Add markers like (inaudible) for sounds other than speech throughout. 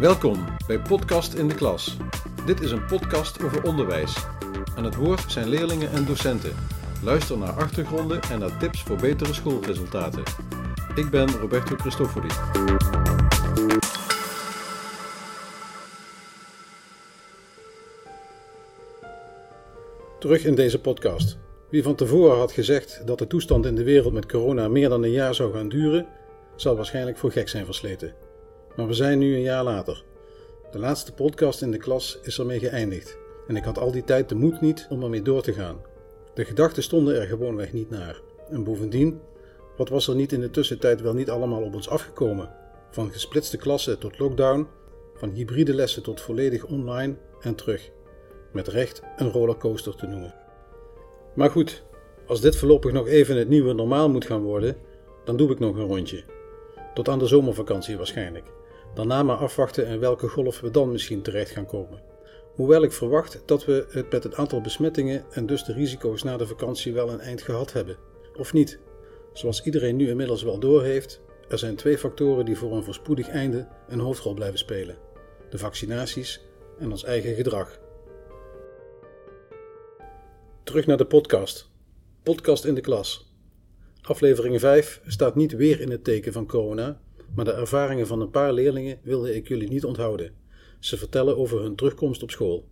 Welkom bij Podcast in de Klas. Dit is een podcast over onderwijs. Aan het woord zijn leerlingen en docenten. Luister naar achtergronden en naar tips voor betere schoolresultaten. Ik ben Roberto Cristofori. Terug in deze podcast. Wie van tevoren had gezegd dat de toestand in de wereld met corona meer dan een jaar zou gaan duren, zal waarschijnlijk voor gek zijn versleten. Maar we zijn nu een jaar later. De laatste podcast in de klas is ermee geëindigd. En ik had al die tijd de moed niet om ermee door te gaan. De gedachten stonden er gewoonweg niet naar. En bovendien, wat was er niet in de tussentijd wel niet allemaal op ons afgekomen? Van gesplitste klassen tot lockdown, van hybride lessen tot volledig online en terug. Met recht een rollercoaster te noemen. Maar goed, als dit voorlopig nog even het nieuwe normaal moet gaan worden, dan doe ik nog een rondje. Tot aan de zomervakantie waarschijnlijk. Daarna maar afwachten en welke golf we dan misschien terecht gaan komen. Hoewel ik verwacht dat we het met het aantal besmettingen en dus de risico's na de vakantie wel een eind gehad hebben. Of niet? Zoals iedereen nu inmiddels wel doorheeft, er zijn twee factoren die voor een voorspoedig einde een hoofdrol blijven spelen: de vaccinaties en ons eigen gedrag. Terug naar de podcast. Podcast in de klas. Aflevering 5 staat niet weer in het teken van corona, maar de ervaringen van een paar leerlingen wilde ik jullie niet onthouden. Ze vertellen over hun terugkomst op school.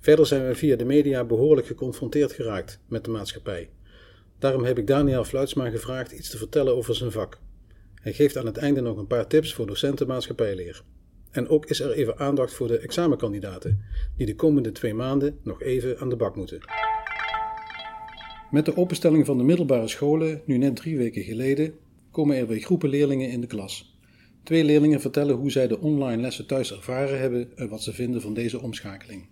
Verder zijn we via de media behoorlijk geconfronteerd geraakt met de maatschappij. Daarom heb ik Daniel Fluitsma gevraagd iets te vertellen over zijn vak. Hij geeft aan het einde nog een paar tips voor docenten maatschappijleer. En ook is er even aandacht voor de examenkandidaten, die de komende twee maanden nog even aan de bak moeten. Met de openstelling van de middelbare scholen, nu net drie weken geleden, komen er weer groepen leerlingen in de klas. Twee leerlingen vertellen hoe zij de online lessen thuis ervaren hebben en wat ze vinden van deze omschakeling.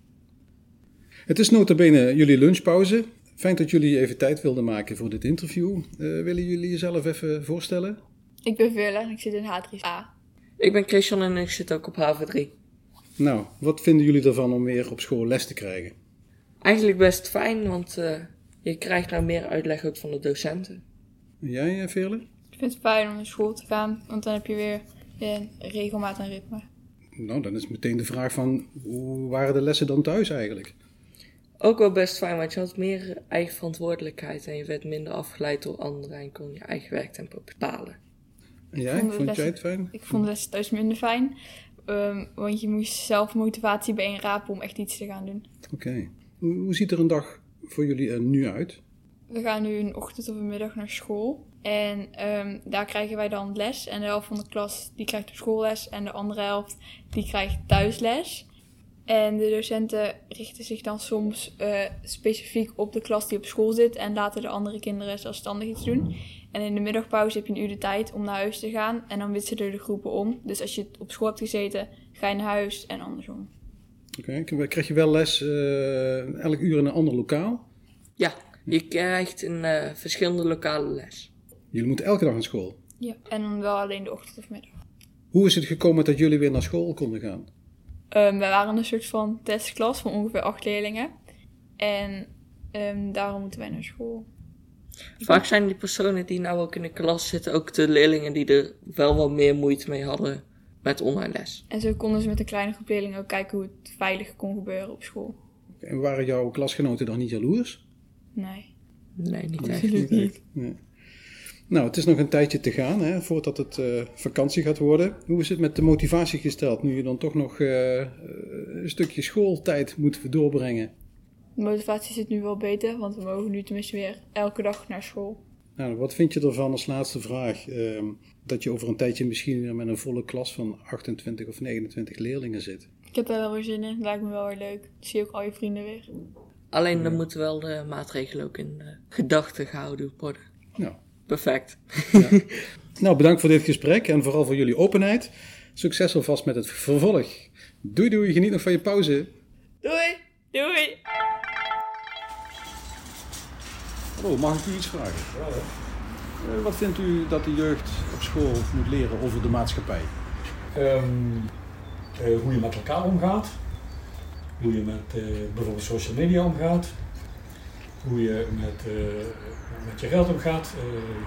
Het is notabene jullie lunchpauze. Fijn dat jullie even tijd wilden maken voor dit interview. Uh, willen jullie jezelf even voorstellen? Ik ben Veerle en ik zit in H3A. Ik ben Christian en ik zit ook op HV3. Nou, wat vinden jullie ervan om weer op school les te krijgen? Eigenlijk best fijn, want uh, je krijgt nou meer uitleg ook van de docenten. En jij, Veerle? Ik vind het fijn om naar school te gaan, want dan heb je weer een regelmaat en ritme. Nou, dan is meteen de vraag van, hoe waren de lessen dan thuis eigenlijk? Ook wel best fijn, want je had meer eigen verantwoordelijkheid en je werd minder afgeleid door anderen en kon je eigen werktempo bepalen. En jij, vond, vond jij het fijn? Ik vond de lessen thuis minder fijn, um, want je moest zelf motivatie bijeenrapen om echt iets te gaan doen. Oké. Okay. Hoe ziet er een dag voor jullie er nu uit? We gaan nu een ochtend of een middag naar school. En um, daar krijgen wij dan les. En de helft van de klas die krijgt op schoolles. En de andere helft die krijgt thuisles. En de docenten richten zich dan soms uh, specifiek op de klas die op school zit. En laten de andere kinderen zelfstandig iets doen. En in de middagpauze heb je een uur de tijd om naar huis te gaan. En dan wisselen de groepen om. Dus als je op school hebt gezeten, ga je naar huis en andersom. Oké, okay. krijg je wel les uh, elk uur in een ander lokaal? Ja, je krijgt een uh, verschillende lokale les. Jullie moeten elke dag naar school? Ja, en dan wel alleen de ochtend of middag. Hoe is het gekomen dat jullie weer naar school konden gaan? Um, wij waren een soort van testklas van ongeveer acht leerlingen. En um, daarom moeten wij naar school. Vaak zijn die personen die nou ook in de klas zitten ook de leerlingen die er wel wat meer moeite mee hadden met online les. En zo konden ze met een kleine groep leerlingen ook kijken hoe het veilig kon gebeuren op school. En waren jouw klasgenoten dan niet jaloers? Nee. Nee, niet echt. Absoluut niet. Nee. Nou, het is nog een tijdje te gaan hè, voordat het uh, vakantie gaat worden. Hoe is het met de motivatie gesteld nu je dan toch nog uh, een stukje schooltijd moet doorbrengen? De motivatie zit nu wel beter, want we mogen nu tenminste weer elke dag naar school. Nou, wat vind je ervan als laatste vraag? Uh, dat je over een tijdje misschien weer met een volle klas van 28 of 29 leerlingen zit. Ik heb daar wel weer zin in. Lijkt me wel weer leuk. Ik zie ook al je vrienden weer. Alleen dan moeten wel de maatregelen ook in gedachten gehouden worden. Nou. Perfect. Ja. (laughs) nou, bedankt voor dit gesprek en vooral voor jullie openheid. Succes alvast met het vervolg. Doei doei, geniet nog van je pauze. Doei, doei. Hallo, mag ik u iets vragen? Ja, uh, wat vindt u dat de jeugd op school moet leren over de maatschappij? Um, uh, hoe je met elkaar omgaat. Hoe je met uh, bijvoorbeeld social media omgaat. Hoe je met, met je geld omgaat.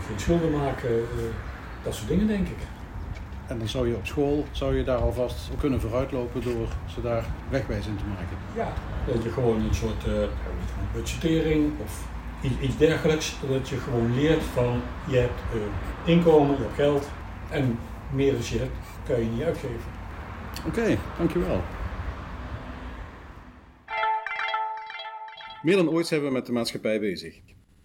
geen schulden maken. dat soort dingen denk ik. En dan zou je op school, zou je daar alvast kunnen vooruitlopen door ze daar wegwijs in te maken. Ja, dat je gewoon een soort budgettering of iets dergelijks, dat je gewoon leert van je hebt uh, inkomen, je hebt geld en meer dan je hebt, kan je niet uitgeven. Oké, dankjewel. Meer dan ooit zijn we met de maatschappij bezig.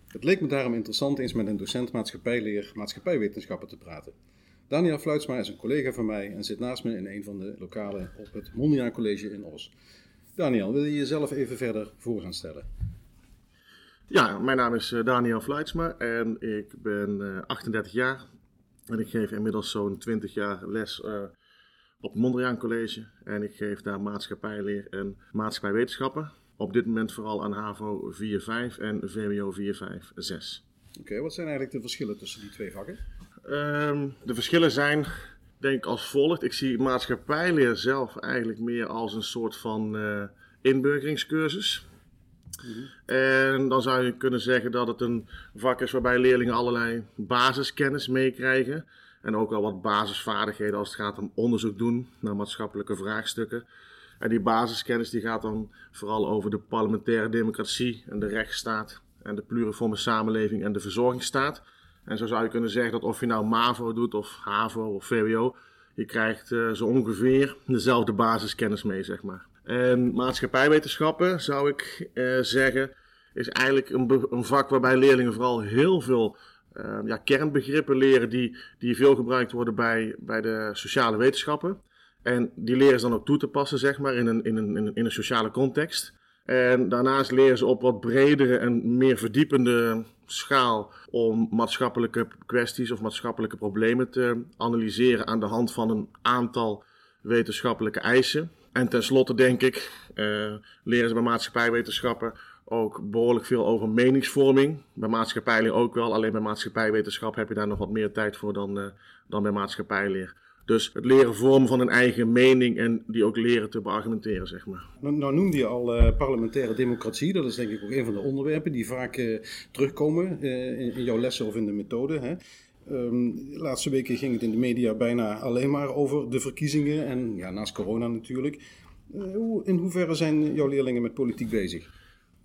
Het leek me daarom interessant eens met een docent maatschappijleer maatschappijwetenschappen te praten. Daniel Fluitsma is een collega van mij en zit naast me in een van de lokalen op het Mondriaan College in Os. Daniel, wil je jezelf even verder voor gaan stellen? Ja, mijn naam is eh, Daniel Fluitsma en ik ben 38 eh, jaar. En ik geef inmiddels zo'n 20 jaar les uh, op het Mondriaan College. En ik geef daar maatschappijleer en maatschappijwetenschappen. Op dit moment vooral aan HAVO 4.5 en VWO 4.5.6. Oké, wat zijn eigenlijk de verschillen tussen die twee vakken? Ehm, de verschillen zijn, denk ik, als volgt. Ik zie maatschappijleer zelf eigenlijk meer als een soort van uh, inburgeringscursus. Mhm. En dan zou je kunnen zeggen dat het een vak is waarbij leerlingen allerlei basiskennis meekrijgen. En ook wel wat basisvaardigheden als het gaat om onderzoek doen naar maatschappelijke vraagstukken. En die basiskennis die gaat dan vooral over de parlementaire democratie en de rechtsstaat en de pluriforme samenleving en de verzorgingsstaat. En zo zou je kunnen zeggen dat of je nou MAVO doet of HAVO of VWO, je krijgt uh, zo ongeveer dezelfde basiskennis mee, zeg maar. En maatschappijwetenschappen, zou ik uh, zeggen, is eigenlijk een, een, vak waarbij leerlingen vooral heel veel uh, ja, kernbegrippen leren die, die veel gebruikt worden bij, bij de sociale wetenschappen. En die leren ze dan ook toe te passen, zeg maar, in een, in een, in een sociale context. En daarnaast leren ze op wat bredere en meer verdiepende schaal om maatschappelijke kwesties of maatschappelijke problemen te analyseren aan de hand van een aantal wetenschappelijke eisen. En tenslotte denk ik, uh, leren ze bij maatschappijwetenschappen ook behoorlijk veel over meningsvorming. Bij maatschappijleer ook wel, alleen bij maatschappijwetenschap heb je daar nog wat meer tijd voor dan, uh, dan bij maatschappijleer. Dus het leren vormen van een eigen mening en die ook leren te beargumenteren, zeg maar. Nou, nou noemde je al uh, parlementaire democratie. Dat is denk ik ook een van de onderwerpen die vaak uh, terugkomen uh, in, in, jouw lessen of in de methode. Hè? Um, de laatste weken ging het in de media bijna alleen maar over de verkiezingen en ja, naast corona natuurlijk. Hoe, in hoeverre zijn jouw leerlingen met politiek bezig?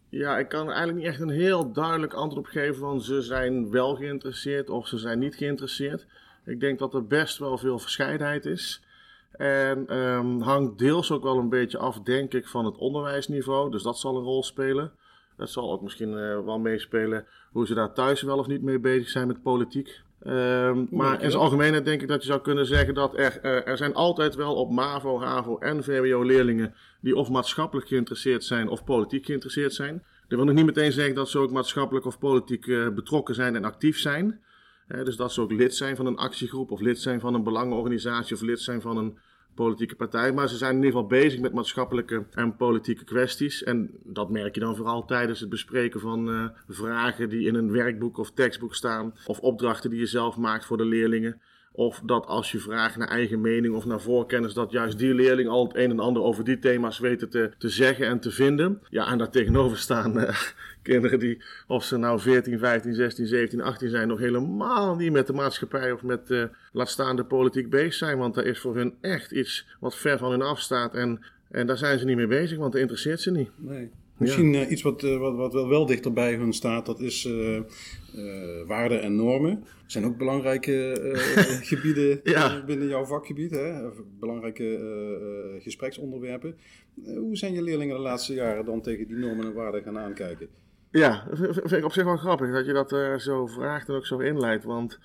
Ja, ik kan eigenlijk niet echt een heel duidelijk antwoord op geven van ze zijn wel geïnteresseerd of ze zijn niet geïnteresseerd. Ik denk dat er best wel veel verscheidenheid is. En um, hangt deels ook wel een beetje af, denk ik, van het onderwijsniveau. Dus dat zal een rol spelen. Dat zal ook misschien uh, wel meespelen hoe ze daar thuis wel of niet mee bezig zijn met politiek. Um, maar in zijn algemeenheid denk ik dat je zou kunnen zeggen dat er, uh, er zijn altijd wel op MAVO, HAVO en VWO leerlingen die of maatschappelijk geïnteresseerd zijn of politiek geïnteresseerd zijn. Dat wil nog niet meteen zeggen dat ze ook maatschappelijk of politiek uh, betrokken zijn en actief zijn dus dat ze ook lid zijn van een actiegroep of lid zijn van een belangenorganisatie of lid zijn van een politieke partij. Maar ze zijn in ieder geval bezig met maatschappelijke en politieke kwesties. En dat merk je dan vooral tijdens het bespreken van uh, vragen die in een werkboek of tekstboek staan. Of opdrachten die je zelf maakt voor de leerlingen. Of dat als je vraagt naar eigen mening of naar voorkennis, dat juist die leerling al het een en ander over die thema's weten te, te zeggen en te vinden. Ja, en daar tegenover staan uh, (laughs) kinderen die, of ze nou 14, 15, 16, 17, 18 zijn, nog helemaal niet met de maatschappij of met uh, laat staan de politiek bezig zijn. Want daar is voor hun echt iets wat ver van hun afstaat. En, en daar zijn ze niet mee bezig, want dat interesseert ze niet. Nee. Misschien uh, iets wat, uh, wat, wat wel, wel dichter bij hun staat, dat is uh, waarden en normen. Dat zijn ook belangrijke (laughs) gebieden ja. binnen jouw vakgebied, hè? belangrijke gespreksonderwerpen. hoe zijn je leerlingen de laatste jaren dan tegen die normen en waarden gaan aankijken? Ja, vind ik op zich wel grappig dat je dat zo vraagt en ook zo inleidt. Want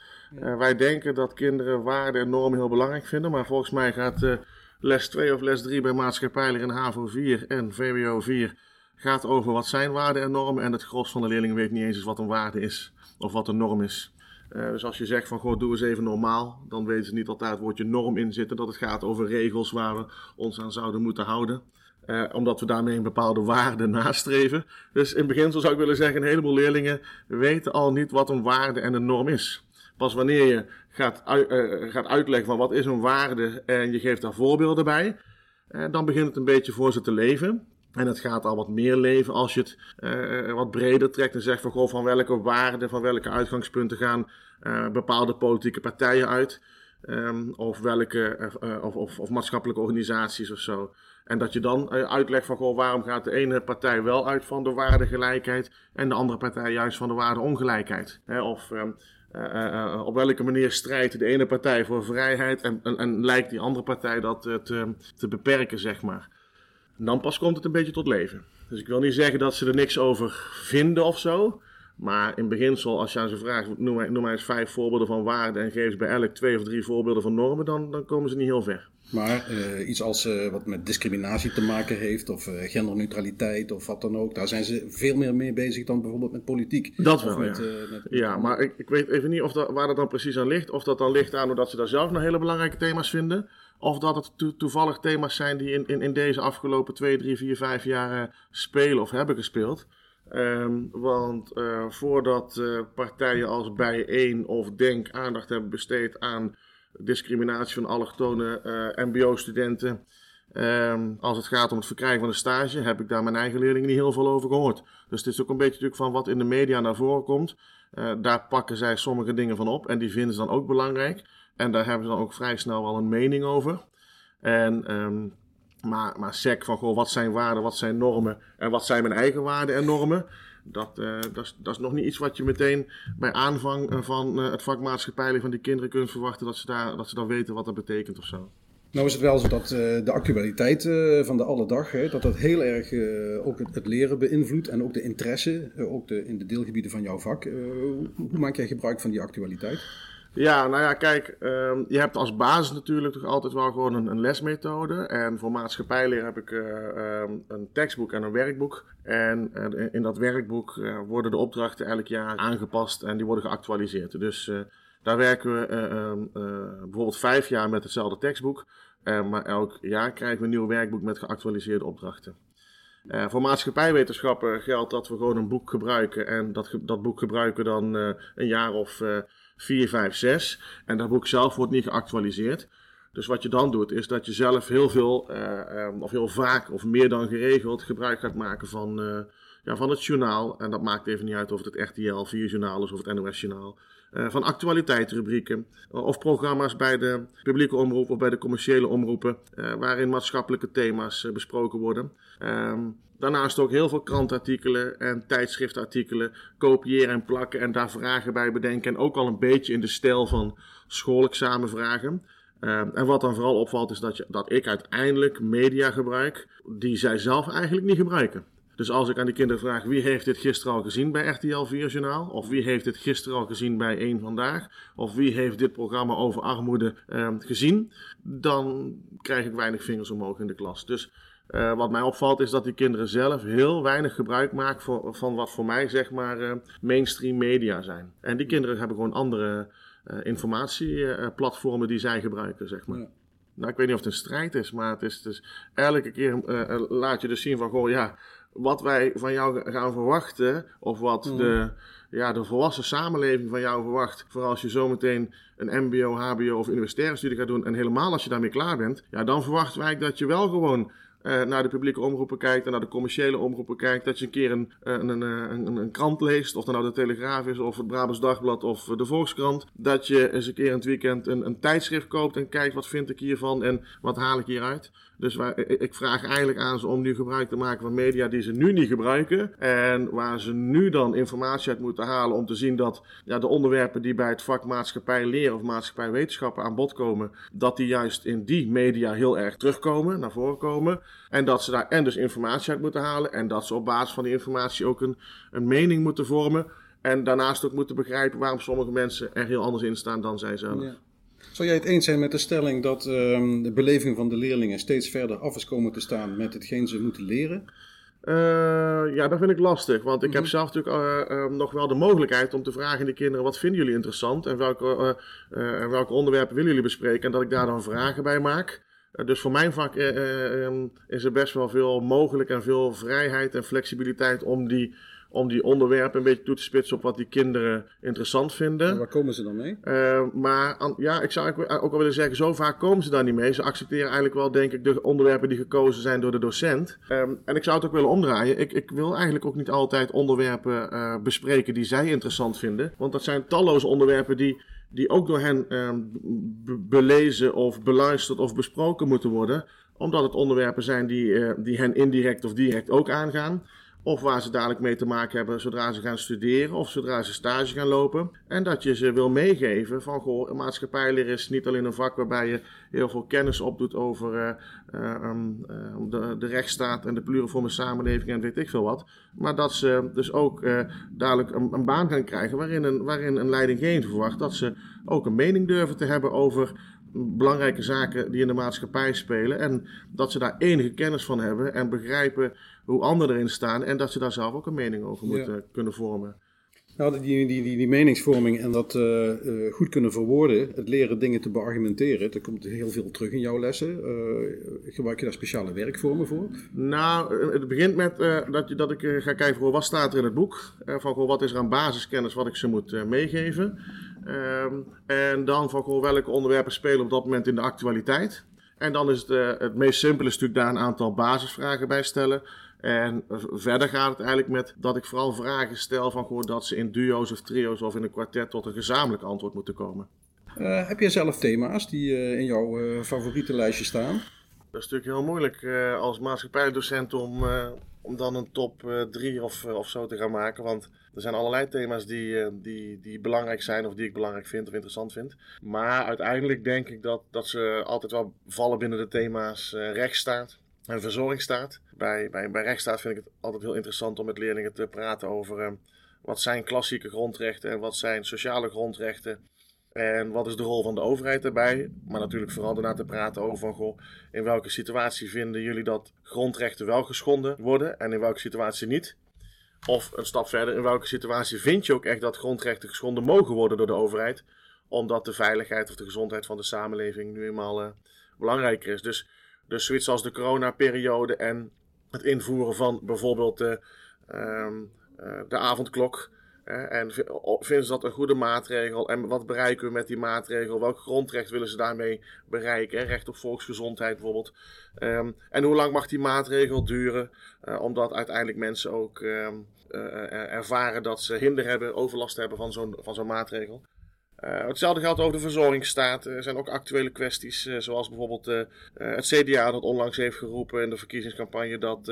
wij denken dat kinderen waarden en normen heel belangrijk vinden, maar volgens mij gaat les 2 of les 3 bij maatschappijler in HAVO 4 en VWO 4 gaat over wat zijn waarden en normen. En het gros van de leerlingen weet niet eens wat een waarde is of wat een norm is. Uh, dus als je zegt van goh, doe eens even normaal, dan weten ze niet altijd het woordje norm in zitten. Dat het gaat over regels waar we ons aan zouden moeten houden. Uh, omdat we daarmee een bepaalde waarde (laughs) nastreven. Dus in beginsel zou ik willen zeggen, een heleboel leerlingen weten al niet wat een waarde en een norm is. Pas wanneer je gaat, uh, gaat uitleggen van wat is een waarde en je geeft daar voorbeelden bij, dan begint het een beetje voor ze te leven. En het gaat al wat meer leven als je het uh, wat breder trekt en zegt van, goh, van welke waarden, van welke uitgangspunten gaan uh, bepaalde politieke partijen uit. Ehm, of welke, eh, of, of, of, maatschappelijke organisaties of zo. En dat je dan uitlegt van, goh, waarom gaat de ene partij wel uit van de waardegelijkheid en de andere partij juist van de waardeongelijkheid. Hè? Of ehm, op welke manier strijdt de ene partij voor vrijheid en, en, en lijkt die andere partij dat te, te beperken, zeg maar. Dan pas komt het een beetje tot leven. Dus ik wil niet zeggen dat ze er niks over vinden of zo. Maar in beginsel, als je aan ze vraagt, noem maar eens vijf voorbeelden van waarden en geef ze bij elk twee of drie voorbeelden van normen, dan, dan komen ze niet heel ver. Maar uh, iets als uh, wat met discriminatie te maken heeft, of uh, genderneutraliteit, of wat dan ook, daar zijn ze veel meer mee bezig dan bijvoorbeeld met politiek. Dat wel, met, ja. Met, ja, maar ik, ik weet even niet of dat, waar dat dan precies aan ligt. Of dat dan ligt aan omdat ze daar zelf nog hele belangrijke thema's vinden. Of dat het to toevallig thema's zijn die in, in, in deze afgelopen twee, drie, vier, vijf jaar spelen of hebben gespeeld. Um, want uh, voordat uh, partijen als Bijeen of Denk aandacht hebben besteed aan discriminatie van allochtone uh, MBO-studenten, um, als het gaat om het verkrijgen van een stage, heb ik daar mijn eigen leerlingen niet heel veel over gehoord. Dus het is ook een beetje natuurlijk van wat in de media naar voren komt. daar pakken zij sommige dingen van op en die vinden ze dan ook belangrijk. En daar hebben ze dan ook vrij snel wel een mening over. En um, maar, maar sec van goh, wat zijn waarden, wat zijn normen en wat zijn mijn eigen waarden en normen. Dat, uh, dat, is, dat is nog niet iets wat je meteen bij aanvang eh, van uh, het vak maatschappijleer van die kinderen kunt verwachten dat ze, daar, dat ze dan weten wat dat betekent of zo. Nou is het wel zo dat de actualiteit van de alle dag, hè, dat dat heel erg ook het, het, leren beïnvloedt en ook de interesse, ook de, in de deelgebieden van jouw vak. Hoe, hoe, maak jij gebruik van die actualiteit? Ja, nou ja, kijk, um, je hebt als basis natuurlijk toch altijd wel gewoon een, een lesmethode. En voor maatschappijleer heb ik uh, um, een tekstboek en een werkboek. En in dat werkboek uh, worden de opdrachten elk jaar aangepast en die worden geactualiseerd. Dus daar werken we um, bijvoorbeeld vijf jaar met hetzelfde tekstboek. maar elk jaar krijgen we een nieuw werkboek met geactualiseerde opdrachten. Voor maatschappijwetenschappen geldt dat we gewoon een boek gebruiken en dat, dat boek gebruiken dan uh, een jaar of 4, 5, 6. En dat boek zelf wordt niet geactualiseerd. Dus wat je dan doet, is dat je zelf heel veel, uh, um, of heel vaak, of meer dan geregeld, gebruik gaat maken van, uh, ja, van het journaal. En dat maakt even niet uit of het het RTL 4 journaal is of het NOS journaal. Uh, van actualiteitsrubrieken of programma's bij de publieke omroep of bij de commerciële omroepen, waarin maatschappelijke thema's besproken worden. Um, Daarnaast ook heel veel krantartikelen en tijdschriftartikelen kopiëren en plakken en daar vragen bij bedenken. En ook al een beetje in de stijl van schoolexamenvragen. Uh, en wat dan vooral opvalt is dat, je, dat ik uiteindelijk media gebruik die zij zelf eigenlijk niet gebruiken. Dus als ik aan die kinderen vraag wie heeft dit gisteren al gezien bij RTL 4 Journaal? Of wie heeft dit gisteren al gezien bij 1 Vandaag? Of wie heeft dit programma over armoede uh, gezien? Dan krijg ik weinig vingers omhoog in de klas. Dus uh, wat mij opvalt is dat die kinderen zelf heel weinig gebruik maken voor, van wat voor mij zeg maar uh, mainstream media zijn. En die kinderen hebben gewoon andere uh, informatieplatformen die zij gebruiken, zeg maar. Ja. Nou, ik weet niet of het een strijd is, maar het is dus elke keer laat je dus zien van, goh, ja, wat wij van jou gaan verwachten, of wat mm. de, ja, de volwassen samenleving van jou verwacht, voor als je zometeen een MBO, HBO of universitaire studie gaat doen, en helemaal als je daarmee klaar bent, ja, dan verwachten wij dat je wel gewoon uh, naar de publieke omroepen kijkt en naar de commerciële omroepen kijkt. Dat je een keer een, een, een, een, een krant leest, of dan nou de Telegraaf is, of het Brabants Dagblad of de Volkskrant. Dat je eens een keer in het weekend een, een tijdschrift koopt en kijkt wat vind ik hiervan en wat haal ik hieruit. Dus waar, ik vraag eigenlijk aan ze om nu gebruik te maken van media die ze nu niet gebruiken. En waar ze nu dan informatie uit moeten halen om te zien dat ja, de onderwerpen die bij het vak maatschappij leren of maatschappij wetenschappen aan bod komen, dat die juist in die media heel erg terugkomen, naar voren komen. En dat ze daar en dus informatie uit moeten halen en dat ze op basis van die informatie ook een, een mening moeten vormen. En daarnaast ook moeten begrijpen waarom sommige mensen er heel anders in staan dan zij zelf. Ja. Zou jij het eens zijn met de stelling dat um, de beleving van de leerlingen steeds verder af is komen te staan met hetgeen ze moeten leren? Uh, ja, dat vind ik lastig. Want ik mm -hmm. heb zelf natuurlijk uh, uh, nog wel de mogelijkheid om te vragen aan de kinderen: wat vinden jullie interessant en welke, welke onderwerpen willen jullie bespreken? En dat ik daar dan vragen bij maak. dus voor mijn vak um, is er best wel veel mogelijk en veel vrijheid en flexibiliteit om die om die onderwerpen een beetje toe te spitsen op wat die kinderen interessant vinden. En waar komen ze dan mee? Uh, maar ja, ik zou ook wel willen zeggen, zo vaak komen ze daar niet mee. Ze accepteren eigenlijk wel, denk ik, de onderwerpen die gekozen zijn door de docent. Um, en ik zou het ook willen omdraaien. Ik, ik wil eigenlijk ook niet altijd onderwerpen uh, bespreken die zij interessant vinden. Want dat zijn talloze onderwerpen die die ook door hen ehm, be- belezen of beluisterd of besproken moeten worden, omdat het onderwerpen zijn die, eh, die hen indirect of direct ook aangaan. Of waar ze dadelijk mee te maken hebben zodra ze gaan studeren of zodra ze stage gaan lopen. En dat je ze wil meegeven van, goh, maatschappijleer is niet alleen een vak waarbij je heel veel kennis opdoet over eh, eh, ehm, eh, de, de rechtsstaat en de pluriforme samenleving en weet ik veel wat. Maar dat ze dus ook dadelijk een, een baan gaan krijgen waarin een, waarin een leidinggevende verwacht dat ze ook een mening durven te hebben over belangrijke zaken die in de maatschappij spelen. En dat ze daar enige kennis van hebben en begrijpen hoe anderen erin staan. En dat ze daar zelf ook een mening over Ja. moeten kunnen vormen. Nou, die, die, die, die meningsvorming en dat eh, eh, goed kunnen verwoorden, het leren dingen te beargumenteren, dat komt heel veel terug in jouw lessen. Eh, gebruik je daar speciale werkvormen voor? Nou, het begint met eh, dat, je, dat ik ga kijken voor wat staat er in het boek. Eh, van goh, wat is er aan basiskennis wat ik ze moet eh, meegeven. Ehm, en dan van goh, welke onderwerpen spelen op dat moment in de actualiteit. En dan is het, het meest simpele natuurlijk daar een aantal basisvragen bij stellen. En verder gaat het eigenlijk met dat ik vooral vragen stel van goh, dat ze in duo's of trio's of in een kwartet tot een gezamenlijk antwoord moeten komen. Eh, heb je zelf thema's die eh, in jouw eh, favoriete lijstje staan? Dat is natuurlijk heel moeilijk als maatschappij-docent om, om dan een top 3 of, of zo te gaan maken. Want er zijn allerlei thema's die, die, die belangrijk zijn of die ik belangrijk vind of interessant vind. Maar uiteindelijk denk ik dat, dat ze altijd wel vallen binnen de thema's rechtsstaat en verzorgingsstaat. Bij, bij, bij rechtsstaat vind ik het altijd heel interessant om met leerlingen te praten over eh, wat zijn klassieke grondrechten en wat zijn sociale grondrechten. En wat is de rol van de overheid daarbij? Maar natuurlijk vooral daarna te praten over van, goh, in welke situatie vinden jullie dat grondrechten wel geschonden worden en in welke situatie niet? Of een stap verder, in welke situatie vind je ook echt dat grondrechten geschonden mogen worden door de overheid? Omdat de veiligheid of de gezondheid van de samenleving nu eenmaal eh, belangrijker is. Dus, dus zoiets als de coronaperiode en het invoeren van bijvoorbeeld de, ehm, eh, de avondklok. en vinden ze dat een goede maatregel? En wat bereiken we met die maatregel? Welk grondrecht willen ze daarmee bereiken? Recht op volksgezondheid bijvoorbeeld. Ehm, en hoe lang mag die maatregel duren? Eh, omdat uiteindelijk mensen ook ehm, eh, eh, ervaren dat ze hinder hebben, overlast hebben van zo'n, van zo'n maatregel. Eh, hetzelfde geldt over de verzorgingsstaat. Er zijn ook actuele kwesties, eh, zoals bijvoorbeeld eh, het CDA dat onlangs heeft geroepen in de verkiezingscampagne dat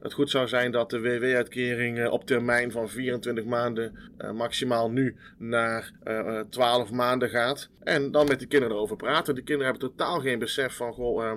het goed zou zijn dat de WW-uitkering op termijn van 24 maanden maximaal nu naar eh, eh, 12 maanden gaat. En dan met die kinderen erover praten. Die kinderen hebben totaal geen besef van, goh,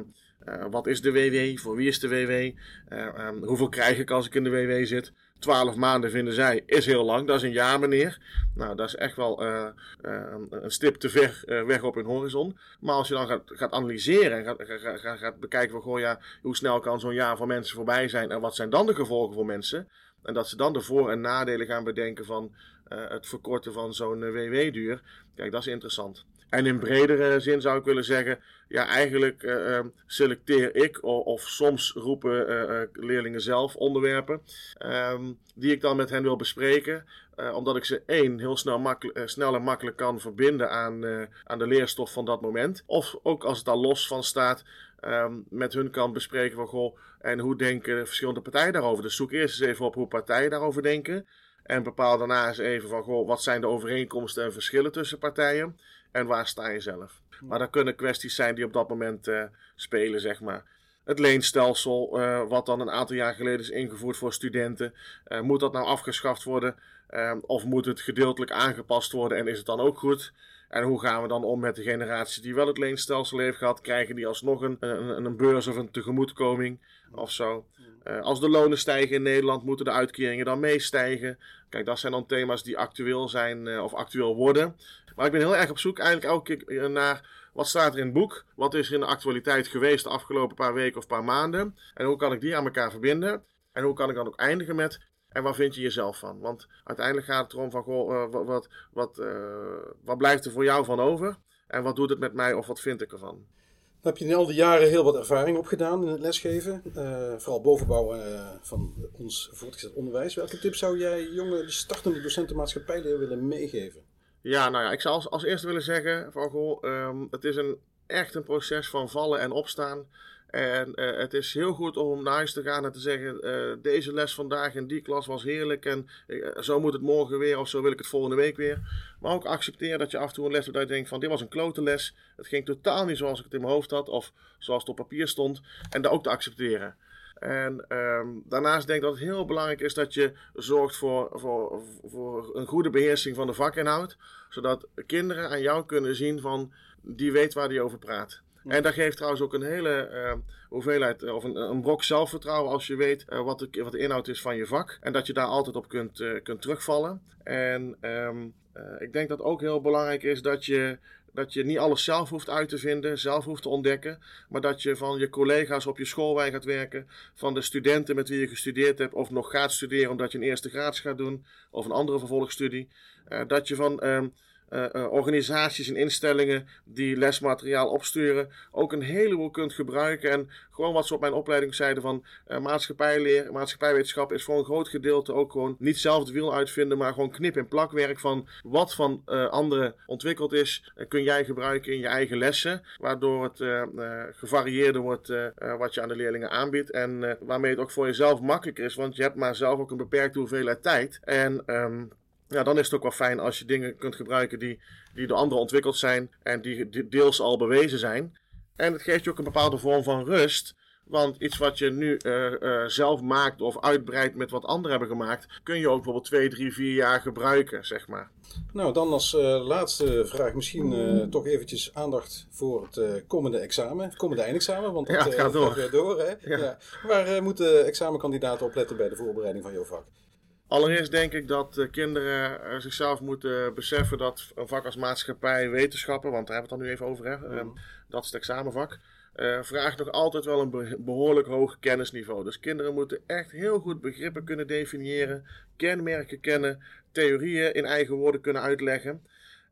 wat is de WW? Voor wie is de WW? Eh, ehm, hoeveel krijg ik als ik in de WW zit? 12 maanden vinden zij is heel lang. Dat is een jaar, meneer. Nou, dat is echt wel eh, eh, een stip te ver eh, weg op hun horizon. Maar als je dan gaat, gaat analyseren en gaat, gaat, gaat, bekijken van, goh, ja, hoe snel kan zo'n jaar voor mensen voorbij zijn en wat zijn dan de gevolgen voor mensen? En dat ze dan de voor- en nadelen gaan bedenken van het verkorten van zo'n WW-duur. Kijk, dat is interessant. En in bredere zin zou ik willen zeggen, ja, eigenlijk eh, eh, selecteer ik, of, soms roepen eh, eh, leerlingen zelf onderwerpen, ehm, die ik dan met hen wil bespreken. Omdat ik ze één heel snel, snel en makkelijk kan verbinden aan, aan de leerstof van dat moment. Of ook als het daar los van staat, ehm, met hun kan bespreken van goh, en hoe denken de verschillende partijen daarover. Dus zoek eerst eens even op hoe partijen daarover denken. En bepaal daarna eens even van goh, wat zijn de overeenkomsten en verschillen tussen partijen. En waar sta je zelf? Maar dat kunnen kwesties zijn die op dat moment eh, spelen, zeg maar. Het leenstelsel, eh, wat dan een aantal jaar geleden is ingevoerd voor studenten. Eh, moet dat nou afgeschaft worden? Eh, of moet het gedeeltelijk aangepast worden en is het dan ook goed? En hoe gaan we dan om met de generatie die wel het leenstelsel heeft gehad? Krijgen die alsnog een, een, een beurs of een tegemoetkoming of zo? Als de lonen stijgen in Nederland, moeten de uitkeringen dan meestijgen? Kijk, dat zijn dan thema's die actueel zijn of actueel worden. Maar ik ben heel erg op zoek eigenlijk elke keer naar wat staat er in het boek? Wat is er in de actualiteit geweest de afgelopen paar weken of paar maanden? En hoe kan ik die aan elkaar verbinden? En hoe kan ik dan ook eindigen met en waar vind je jezelf van? Want uiteindelijk gaat het erom van, goh, eh, wat, wat, wat, eh, wat blijft er voor jou van over? En wat doet het met mij of wat vind ik ervan? Dan heb je in al die jaren heel wat ervaring opgedaan in het lesgeven. eh, vooral bovenbouw eh, van ons voortgezet onderwijs. Welke tips zou jij jonge startende docenten maatschappijleer willen meegeven? Ja, nou ja, ik zou als, als eerste willen zeggen van, goh, ehm, het is een, echt een proces van vallen en opstaan. En eh, het is heel goed om naar huis te gaan en te zeggen: eh, deze les vandaag in die klas was heerlijk. En eh, zo moet het morgen weer, of zo wil ik het volgende week weer. Maar ook accepteer dat je af en toe een les hebt dat je denkt: van dit was een klote les. Het ging totaal niet zoals ik het in mijn hoofd had, of zoals het op papier stond. En dat ook te accepteren. En ehm, daarnaast denk ik dat het heel belangrijk is dat je zorgt voor, voor, voor een goede beheersing van de vakinhoud. Zodat kinderen aan jou kunnen zien van die weet waar die over praat. En dat geeft trouwens ook een hele ehm, hoeveelheid, of een, een brok zelfvertrouwen als je weet eh, wat, de, wat de inhoud is van je vak. En dat je daar altijd op kunt, eh, kunt terugvallen. En ehm, eh, ik denk dat ook heel belangrijk is dat je dat je niet alles zelf hoeft uit te vinden, zelf hoeft te ontdekken, maar dat je van je collega's op je schoolwijk gaat werken, van de studenten met wie je gestudeerd hebt of nog gaat studeren omdat je een eerste graads gaat doen of een andere vervolgstudie, uh, dat je van ehm, uh, organisaties en instellingen die lesmateriaal opsturen ook een heleboel kunt gebruiken. En gewoon wat ze op mijn opleiding zeiden van uh, maatschappijleer, maatschappijwetenschap is voor een groot gedeelte ook gewoon niet zelf het wiel uitvinden, maar gewoon knip- en plakwerk van wat van anderen ontwikkeld is, kun jij gebruiken in je eigen lessen. Waardoor het gevarieerder wordt wat je aan de leerlingen aanbiedt. En waarmee het ook voor jezelf makkelijker is, want je hebt maar zelf ook een beperkte hoeveelheid tijd. En um, ja, dan is het ook wel fijn als je dingen kunt gebruiken die, die door anderen ontwikkeld zijn en die deels al bewezen zijn. En het geeft je ook een bepaalde vorm van rust. Want iets wat je nu uh, uh, zelf maakt of uitbreidt met wat anderen hebben gemaakt, kun je ook bijvoorbeeld twee, drie, vier jaar gebruiken, zeg maar. Nou, dan als uh, laatste vraag misschien toch eventjes aandacht voor het komende examen, het komende eindexamen, want dat ja, het gaat door. Gaat door hè? Ja. Ja. Waar moeten examenkandidaten op letten bij de voorbereiding van jouw vak? Allereerst denk ik dat kinderen zichzelf moeten beseffen dat een vak als maatschappij wetenschappen, want daar hebben we het dan nu even over, hè, mm. dat is het examenvak, uh, vraagt nog altijd wel een behoorlijk hoog kennisniveau. Dus kinderen moeten echt heel goed begrippen kunnen definiëren, kenmerken kennen, theorieën in eigen woorden kunnen uitleggen.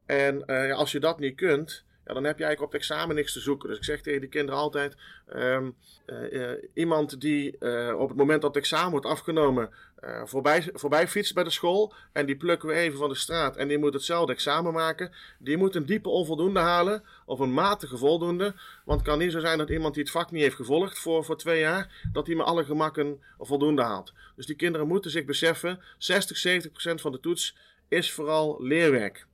En uh, als je dat niet kunt, ja, dan heb je eigenlijk op het examen niks te zoeken. Dus ik zeg tegen die kinderen altijd: um, uh, iemand die uh, op het moment dat het examen wordt afgenomen voorbij, voorbij fietst bij de school en die plukken we even van de straat en die moet hetzelfde examen maken, die moet een diepe onvoldoende halen of een matige voldoende. Want het kan niet zo zijn dat iemand die het vak niet heeft gevolgd voor, voor twee jaar, dat hij met alle gemakken voldoende haalt. Dus die kinderen moeten zich beseffen: 60, 70 procent van de toets is vooral leerwerk.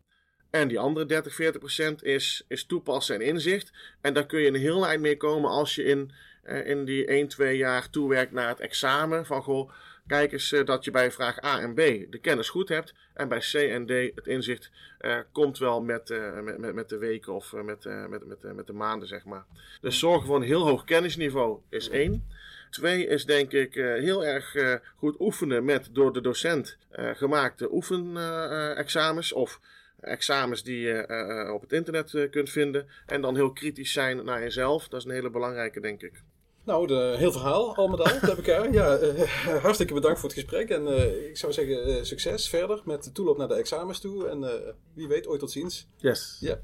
En die andere 30, 40 procent is, is toepassen en inzicht. En daar kun je een heel eind mee komen als je in, uh, in die 1, 2 jaar toewerkt naar het examen. Van goh, kijk eens uh, dat je bij vraag A en B de kennis goed hebt. En bij C en D het inzicht uh, komt wel met, met, met, met, de weken of met, met, met, met de maanden, zeg maar. Dus zorgen voor een heel hoog kennisniveau is één. Twee is denk ik heel erg goed oefenen met door de docent gemaakte oefenexamens of examens die je uh, op het internet uh, kunt vinden. En dan heel kritisch zijn naar jezelf. Dat is een hele belangrijke, denk ik. Nou, de, heel verhaal, al met al, (laughs) heb ik er. Ja, uh, hartstikke bedankt voor het gesprek. En ik zou zeggen, succes verder met de toeloop naar de examens toe. En wie weet, ooit tot ziens. Yes. Ja.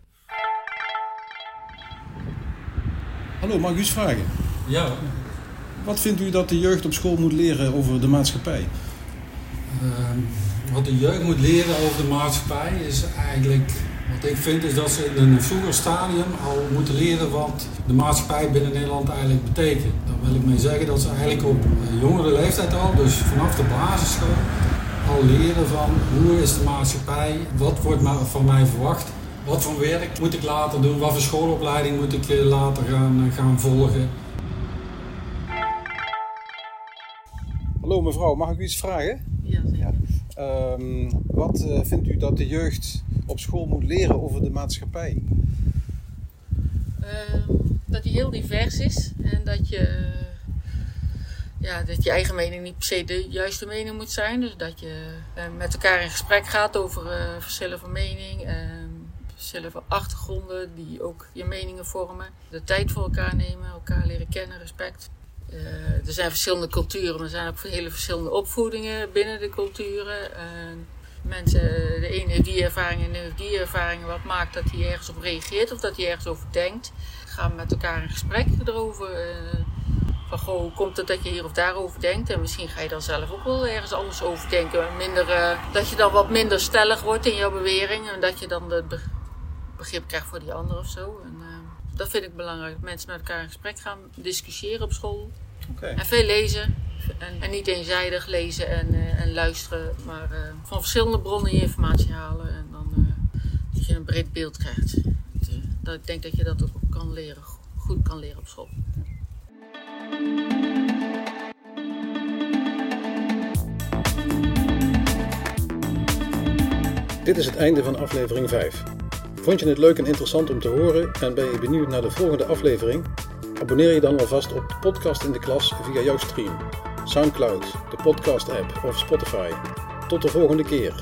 Hallo, mag ik u eens vragen? Ja. Wat vindt u dat de jeugd op school moet leren over de maatschappij? Ehm, wat de jeugd moet leren over de maatschappij is eigenlijk, wat ik vind, is dat ze in een vroeger stadium al moeten leren wat de maatschappij binnen Nederland eigenlijk betekent. Daar wil ik mee zeggen dat ze eigenlijk op jongere leeftijd al, dus vanaf de basisschool, al leren van hoe is de maatschappij, wat wordt van mij verwacht, wat voor werk moet ik later doen, wat voor schoolopleiding moet ik later gaan, gaan volgen. Hallo mevrouw, mag ik u iets vragen? Um, wat uh, vindt u dat de jeugd op school moet leren over de maatschappij? Um, dat die heel divers is en dat je, ja, dat je eigen mening niet per se de juiste mening moet zijn. Dus dat je uh, met elkaar in gesprek gaat over verschillen van mening, verschillen van achtergronden die ook je meningen vormen. De tijd voor elkaar nemen, elkaar leren kennen, respect. Uh, er zijn verschillende culturen, er zijn ook hele verschillende opvoedingen binnen de culturen. Uh, mensen, de ene heeft die ervaring en de heeft die ervaring. Wat maakt dat hij ergens op reageert of dat hij ergens over denkt. Gaan met elkaar in gesprek erover. Uh, van goh, hoe komt het dat je hier of daarover denkt? En misschien ga je dan zelf ook wel ergens anders over denken. Minder, dat je dan wat minder stellig wordt in jouw bewering. En dat je dan het begrip krijgt voor die ander of zo. Dat vind ik belangrijk. Mensen met elkaar in gesprek gaan, discussiëren op school. Oké. En veel lezen. En, en niet eenzijdig lezen en, eh, en luisteren, maar eh, van verschillende bronnen je informatie halen. En dan eh, dat je een breed beeld krijgt. Dat, dat ik denk dat je dat ook kan leren, goed kan leren op school. Dit is het einde van aflevering 5. Vond je het leuk en interessant om te horen en ben je benieuwd naar de volgende aflevering? Abonneer je dan alvast op de podcast in de klas via jouw stream, Soundcloud, de podcast app of Spotify. Tot de volgende keer.